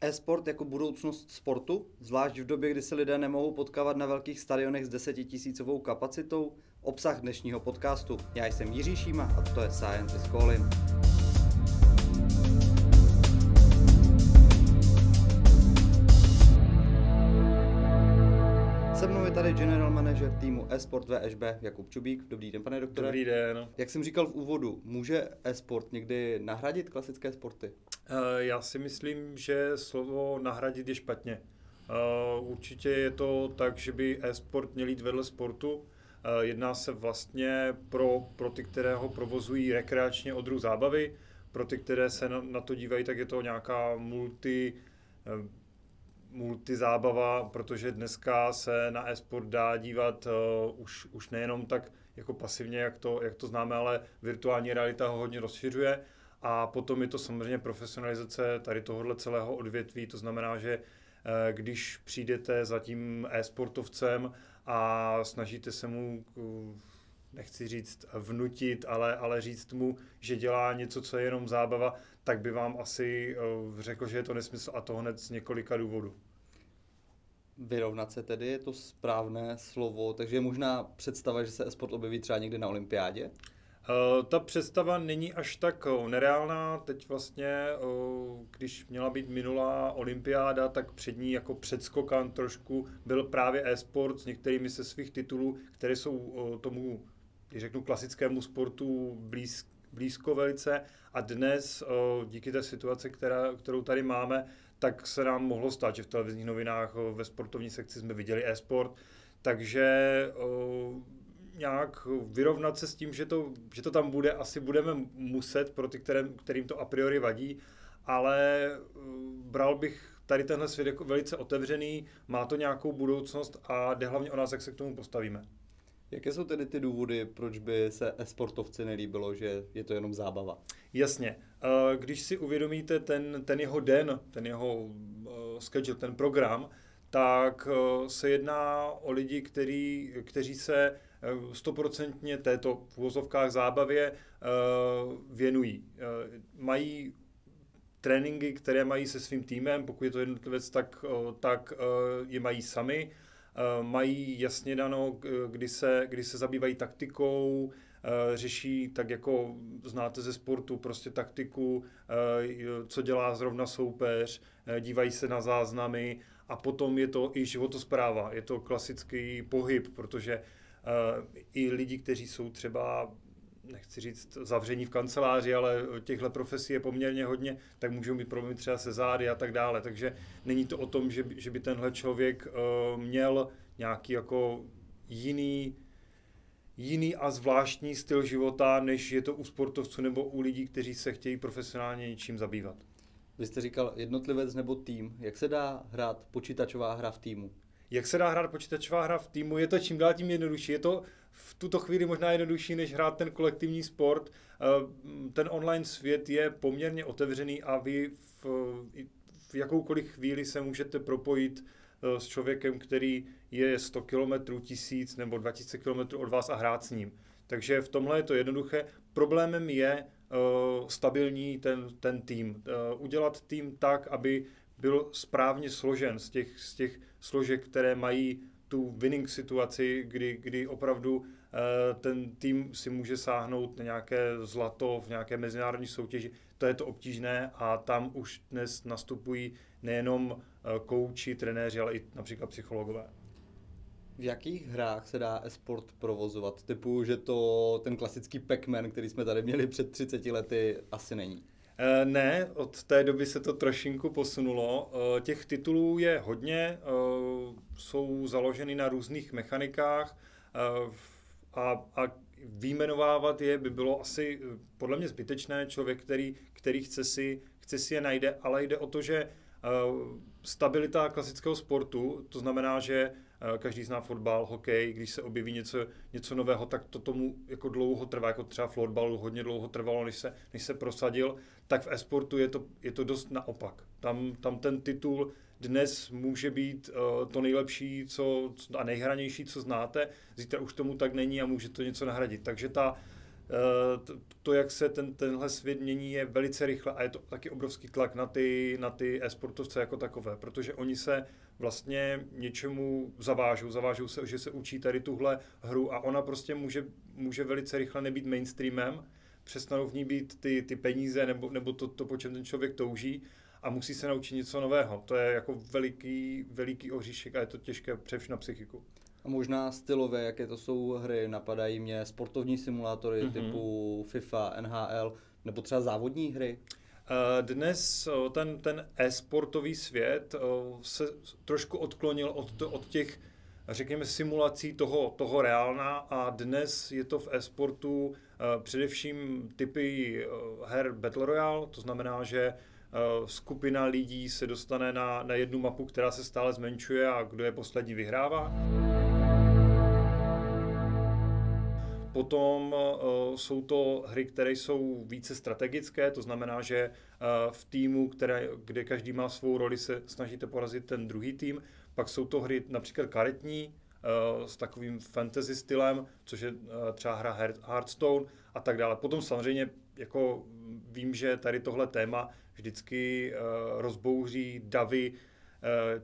E-sport jako budoucnost sportu, zvlášť v době, kdy se lidé nemohou potkávat na velkých stadionech s desetitisícovou kapacitou, obsah dnešního podcastu. Já jsem Jiří Šíma a to je Science is Calling. Se mnou je tady general manager týmu eSport VŠB Jakub Čubík. Dobrý den, pane doktore. Dobrý den. Jak jsem říkal v úvodu, může e-sport někdy nahradit klasické sporty? Eh, já si myslím, že slovo nahradit je špatně. Eh, určitě je to tak, že by e-sport měl jít vedle sportu. Eh, jedná se vlastně pro, pro ty, které ho provozují rekreačně od druh zábavy. Pro ty, které se na, na to dívají, tak je to nějaká multi, multizábava, protože dneska se na e-sport dá dívat už, už nejenom tak jako pasivně, jak to, jak to známe, ale virtuální realita ho hodně rozšiřuje. A potom je to samozřejmě profesionalizace tady tohohle celého odvětví, to znamená, že uh, když přijdete za tím e-sportovcem a snažíte se mu uh, nechci říct vnutit, ale, ale říct mu, že dělá něco, co je jenom zábava, tak by vám asi uh, řekl, že je to nesmysl a to hned z několika důvodů. Vyrovnat se tedy je to správné slovo, takže je možná představa, že se e-sport objeví třeba někdy na olympiádě? Uh, ta představa není až tak uh, nereálná. Teď vlastně, uh, když měla být minulá olympiáda, tak před ní jako předskokan trošku byl právě e-sport s některými se svých titulů, které jsou tomu, když řeknu, klasickému sportu blíz, blízko velice. A dnes díky té situaci, která, kterou tady máme, tak se nám mohlo stát, že v televizních novinách ve sportovní sekci jsme viděli e-sport, takže nějak vyrovnat se s tím, že to, že to tam bude, asi budeme muset pro ty, které, kterým to a priori vadí, ale bral bych tady tenhle svět jako velice otevřený, má to nějakou budoucnost a jde hlavně o nás, jak se k tomu postavíme. Jaké jsou tedy ty důvody, proč by se e-sportovci nelíbilo, že je to jenom zábava? Jasně. Eh, když si uvědomíte ten, ten jeho den, ten jeho eh, schedule, ten program, tak eh, se jedná o lidi, který, kteří se stoprocentně této v uvozovkách zábavě věnují. Mají tréninky, které mají se svým týmem, pokud je to jednotlivec, tak, tak je mají sami Eh, mají jasně dano, kdy se, kdy se zabývají taktikou, eh, řeší tak jako znáte ze sportu prostě taktiku, eh, co dělá zrovna soupeř, dívají se na záznamy a potom je to i životospráva, je to klasický pohyb, protože i lidi, kteří jsou třeba nechci říct zavření v kanceláři, ale těchto profesí je poměrně hodně, tak můžou mít problémy třeba se zády a tak dále. Takže není to o tom, že by, že by tenhle člověk uh, měl nějaký jako jiný, jiný a zvláštní styl života, než je to u sportovců nebo u lidí, kteří se chtějí profesionálně něčím zabývat. Vy jste říkal jednotlivec nebo tým. Jak se dá hrát počítačová hra v týmu? Jak se dá hrát počítačová hra v týmu? Je to čím dál tím jednodušší. Je to v tuto chvíli možná jednodušší, než hrát ten kolektivní sport. Eh, ten online svět je poměrně otevřený a vy v, v jakoukoliv chvíli se můžete propojit eh, s člověkem, který je 100 km, 1000 nebo 2000 km od vás a hrát s ním. Takže v tomhle je to jednoduché. Problémem je uh, stabilní ten, ten tým. Uh, udělat tým tak, aby byl správně složen z těch, z těch složek, které mají tu winning situaci, kdy, kdy opravdu uh, ten tým si může sáhnout na nějaké zlato v nějaké mezinárodní soutěži. To je to obtížné a tam už dnes nastupují nejenom uh, kouči, trenéři, ale i například psychologové. V jakých hrách se dá e-sport provozovat? Typu, že to ten klasický Pac-Man, který jsme tady měli před 30 lety, asi není. Eh, ne, od té doby se to trošinku posunulo. Eh, těch titulů je hodně, eh, jsou založeny na různých mechanikách a, a výjmenovávat je by bylo asi podle mě zbytečné. Člověk, který, který chce, si, chce si je najde, ale jde o to, že stabilita klasického sportu, to znamená, že každý zná fotbal, hokej, když se objeví něco, něco nového, tak to tomu jako dlouho trvá, jako třeba florbalu hodně dlouho trvalo, než se, než se prosadil, tak v esportu je to, je to dost naopak. Tam, tam ten titul dnes může být uh, to nejlepší co, a nejhranější, co znáte, zítra už tomu tak není a může to něco nahradit. Takže ta, to, jak se ten, tenhle svět mění, je velice rychle a je to taky obrovský tlak na ty, na ty e-sportovce jako takové, protože oni se vlastně něčemu zavážou, zavážou se, že se učí tady tuhle hru a ona prostě může, může velice rychle nebýt mainstreamem, přestanou v ní být ty, ty peníze nebo, nebo to, to, po čem ten člověk touží a musí se naučit něco nového. To je jako veliký, veliký oříšek a je to těžké především na psychiku. A možná stylové, jaké to jsou hry, napadají mě sportovní simulátory mm-hmm. typu FIFA, NHL, nebo třeba závodní hry? Eh, dnes eh, ten, ten e-sportový svět eh, se trošku odklonil od, od těch, řekněme, simulací toho, toho reálna a dnes je to v e-sportu především typy her Battle Royale, to znamená, že skupina lidí se dostane na, na jednu mapu, která se stále zmenšuje a kdo je poslední vyhrává. Potom uh, jsou to hry, které jsou více strategické, to znamená, že uh, v týmu, které, kde každý má svou roli, se snažíte porazit ten druhý tým. Pak jsou to hry například karetní, uh, s takovým fantasy stylem, což je třeba hra Hearthstone a tak dále. Potom samozřejmě jako vím, že tady tohle téma vždycky rozbouří davy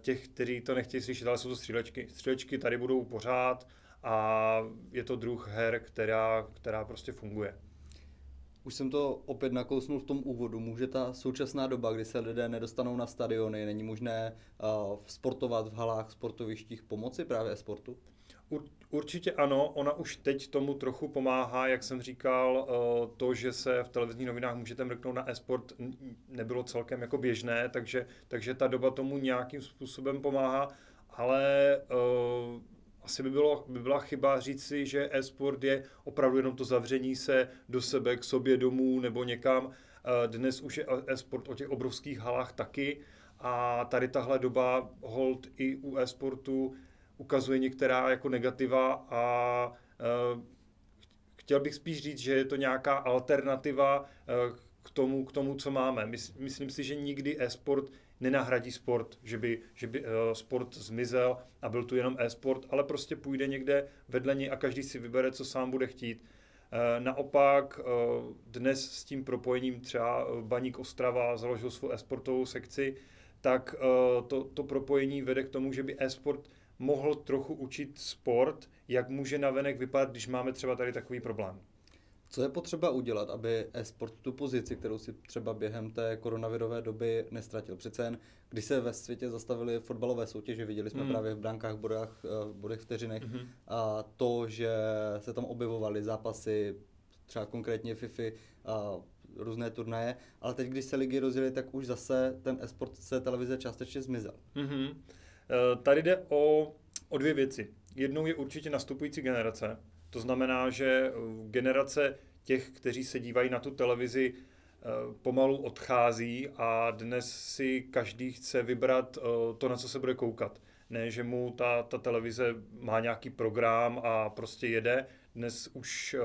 těch, kteří to nechtějí slyšet, ale jsou to střílečky. Střílečky tady budou pořád, a je to druh her, která, která prostě funguje. Už jsem to opět nakousnul v tom úvodu. Může ta současná doba, kdy se lidé nedostanou na stadiony, není možné uh, sportovat v halách, sportovištích pomoci právě sportu? Určitě ano, ona už teď tomu trochu pomáhá, jak jsem říkal, to, že se v televizních novinách můžete mrknout na e-sport, nebylo celkem jako běžné, takže, takže ta doba tomu nějakým způsobem pomáhá, ale asi by, bylo, by byla chyba říci, že e-sport je opravdu jenom to zavření se do sebe, k sobě domů nebo někam. Eh, dnes už je e-sport o těch obrovských halách taky a tady tahle doba hold i u e-sportu ukazuje některá jako negativa a eh, chtěl bych spíš říct, že je to nějaká alternativa eh, k tomu, k tomu co máme. Myslím si, že nikdy e-sport nenahradí sport, že by, že by uh, sport zmizel a byl tu jenom e-sport, ale prostě půjde někde vedle něj a každý si vybere, co sám bude chtít. Uh, naopak uh, dnes s tím propojením třeba Baník Ostrava založil svou e-sportovou sekci, tak to, to propojení vede k tomu, že by e-sport mohl trochu učit sport, jak může navenek vypadat, když máme třeba tady takový problém. Co je potřeba udělat, aby e-sport tu pozici, kterou si třeba během té koronavirové doby nestratil? Přece jen, když se ve světě zastavily fotbalové soutěže, viděli jsme mm. právě v brankách, bodách, eh, bodech, vteřinech, mm-hmm. a to, že se tam objevovaly zápasy, třeba konkrétně FIFA, a různé turnaje, ale teď, když se ligy rozjeli, tak už zase ten e-sport se televize částečně zmizel. Mm-hmm. Tady jde o, o dvě věci. Jednou je určitě nastupující generace, to znamená, že eh, generace těch, kteří se dívají na tu televizi, eh, pomalu odchází a dnes si každý chce vybrat eh, to, na co se bude koukat. Ne, že mu ta, ta televize má nějaký program a prostě jede. Dnes už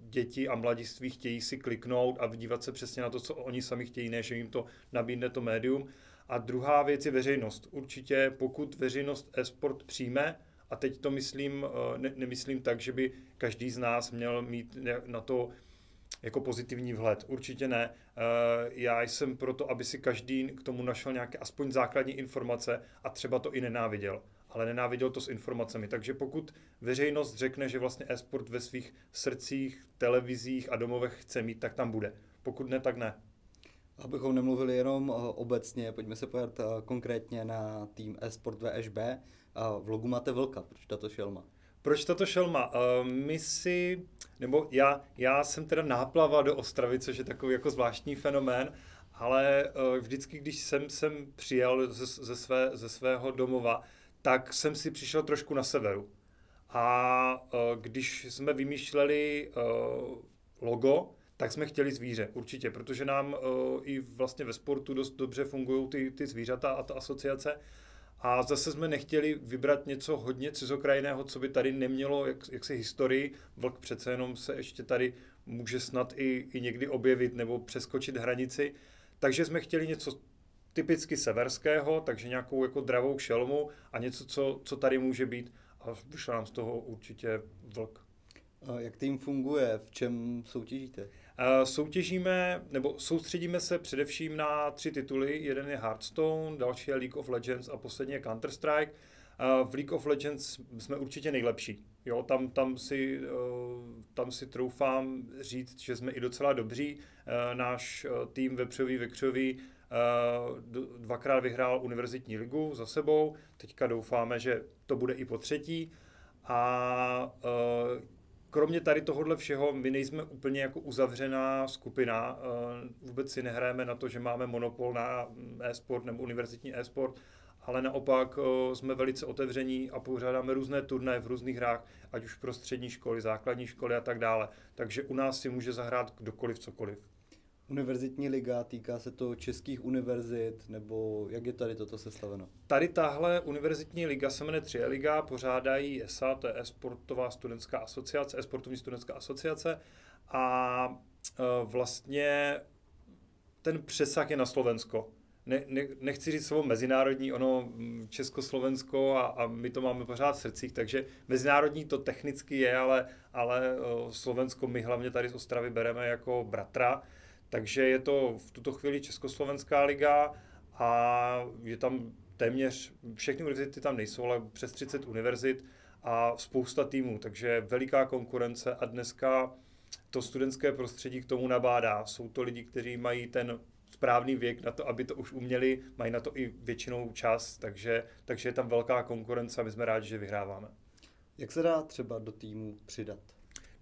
děti a mladiství chtějí si kliknout a dívat se přesně na to, co oni sami chtějí, ne, že jim to nabídne to médium. A druhá věc je veřejnost. Určitě pokud veřejnost e-sport přijme, a teď to myslím, eh, ne, nemyslím tak, že by každý z nás měl mít na to jako pozitivní vhled. Určitě ne. Eh, já jsem proto, aby si každý k tomu našel nějaké aspoň základní informace a třeba to i nenáviděl. Ale nenáviděl to s informacemi. Takže pokud veřejnost řekne, že vlastně e-sport ve svých srdcích, televizích a domovech chce mít, tak tam bude. Pokud ne, tak ne. Abychom nemluvili jenom eh, obecně, pojďme se pojat konkrétně na tým e-sport VŠB. V logu máte vlka, proč tato šelma? Proč tato šelma? Uh, my si, nebo já, já jsem teda náplava do Ostravy, což je takový jako zvláštní fenomén, ale vždycky, když jsem sem přijel ze, ze, své, ze svého domova, tak jsem si přišel trošku na severu. A když jsme vymýšleli logo, tak jsme chtěli zvíře, určitě, protože nám uh, i vlastně ve sportu dost dobře fungují ty, ty zvířata a ta asociace. A zase jsme nechtěli vybrat něco hodně cizokrajného, co by tady nemělo jak, jaksi historii. Vlk přece jenom se ještě tady může snad i, i někdy objevit nebo přeskočit hranici. Takže jsme chtěli něco typicky severského, takže nějakou jako dravou šelmu a něco, co, co tady může být. A vyšlo nám z toho určitě vlk. Jak tým funguje? V čem soutěžíte? Soutěžíme, nebo soustředíme se především na tři tituly. Jeden je Hearthstone, další je League of Legends a poslední je Counter-Strike. V League of Legends jsme určitě nejlepší. Jo, tam, tam, si, tam si troufám říct, že jsme i docela dobří. Náš tým vepřový, vekřový dvakrát vyhrál univerzitní ligu za sebou. Teďka doufáme, že to bude i po třetí. A kromě tady tohohle všeho, my nejsme úplně jako uzavřená skupina, eh, vůbec si nehrajeme na to, že máme monopol na e-sport nebo univerzitní e-sport, ale naopak eh, jsme velice otevření a pořádáme různé turné v různých hrách, ať už pro střední školy, základní školy a tak dále. Takže u nás si může zahrát kdokoliv cokoliv. Univerzitní liga, týká se to českých univerzit, nebo jak je tady toto sestaveno? Tady tahle univerzitní liga se jmenuje 3 liga, pořádají ESA, to je e-sportová studentská asociace, e-sportovní studentská asociace a e, vlastně ten přesah je na Slovensko. Ne, ne, nechci říct slovo mezinárodní, ono Československo a, a my to máme pořád v srdcích, takže mezinárodní to technicky je, ale, ale Slovensko my hlavně tady z Ostravy bereme jako bratra. Takže je to v tuto chvíli Československá liga a je tam téměř, všechny univerzity tam nejsou, ale přes 30 univerzit a spousta týmů, takže veliká konkurence a dneska to studentské prostředí k tomu nabádá. Jsou to lidi, kteří mají ten správný věk na to, aby to už uměli, mají na to i většinou čas, takže, takže je tam velká konkurence a my jsme rádi, že vyhráváme. Jak se dá třeba do týmu přidat?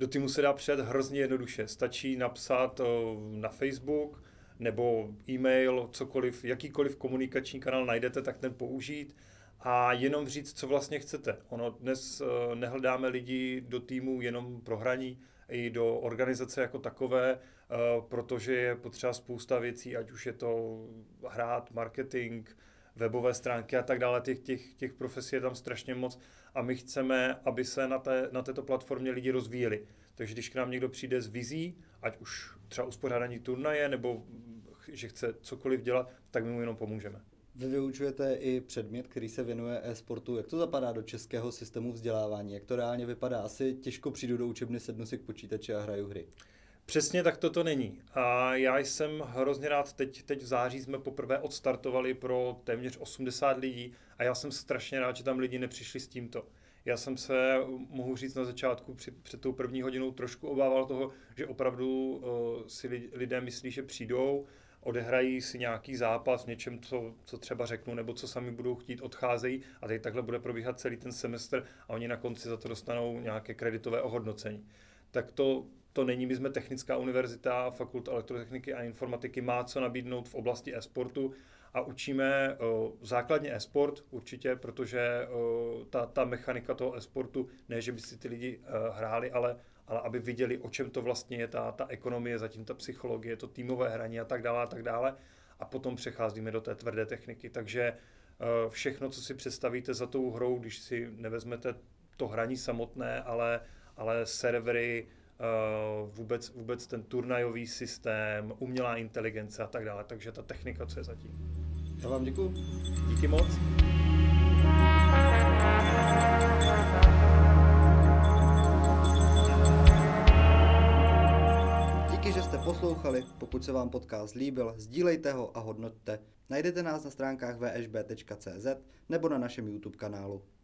Do týmu se dá přidat hrozně jednoduše. Stačí napsat eh, na Facebook nebo e-mail, cokoliv, jakýkoliv komunikační kanál najdete, tak ten použít a jenom říct, co vlastně chcete. Ono dnes eh, nehledáme lidi do týmu jenom pro hraní, i do organizace jako takové, eh, protože je potřeba spousta věcí, ať už je to hrát, marketing, webové stránky a tak dále, těch, těch, těch profesí je tam strašně moc a my chceme, aby se na, té, na této platformě lidi rozvíjeli. Takže když k nám někdo přijde s vizí, ať už třeba uspořádání turnaje, nebo že chce cokoliv dělat, tak my mu jenom pomůžeme. Vy vyučujete i předmět, který se věnuje e-sportu. Jak to zapadá do českého systému vzdělávání? Jak to reálně vypadá? Asi těžko přijdu do učebny, sednu si k počítači a hraju hry. Přesně tak toto není. A já jsem hrozně rád, teď, teď v září jsme poprvé odstartovali pro téměř 80 lidí a já jsem strašně rád, že tam lidi nepřišli s tímto. Já jsem se, mohu říct na začátku, při, před tou první hodinou trošku obával toho, že opravdu uh, si lidé myslí, že přijdou, odehrají si nějaký zápas v něčem, co, co třeba řeknu, nebo co sami budou chtít, odcházejí a teď takhle bude probíhat celý ten semestr a oni na konci za to dostanou nějaké kreditové ohodnocení. Tak to, to není, my jsme technická univerzita, fakulta elektrotechniky a informatiky má co nabídnout v oblasti e-sportu a učíme uh, základně e-sport určitě, protože uh, ta, ta mechanika toho e-sportu, ne, že by si ty lidi uh, hráli, ale, ale aby viděli, o čem to vlastně je ta, ta ekonomie, zatím ta psychologie, to týmové hraní a tak dále a tak dále. A potom přecházíme do té tvrdé techniky. Takže všechno, co si představíte za tou hrou, když si nevezmete to hraní samotné, ale, ale servery, vůbec, vůbec ten turnajový systém, umělá inteligence a tak dále. Takže ta technika, co je zatím. Já vám děkuji. Díky moc. Díky, že jste poslouchali. Pokud se vám podcast líbil, sdílejte ho a hodnoťte. Najdete nás na stránkách vsb.cz nebo na našem YouTube kanálu.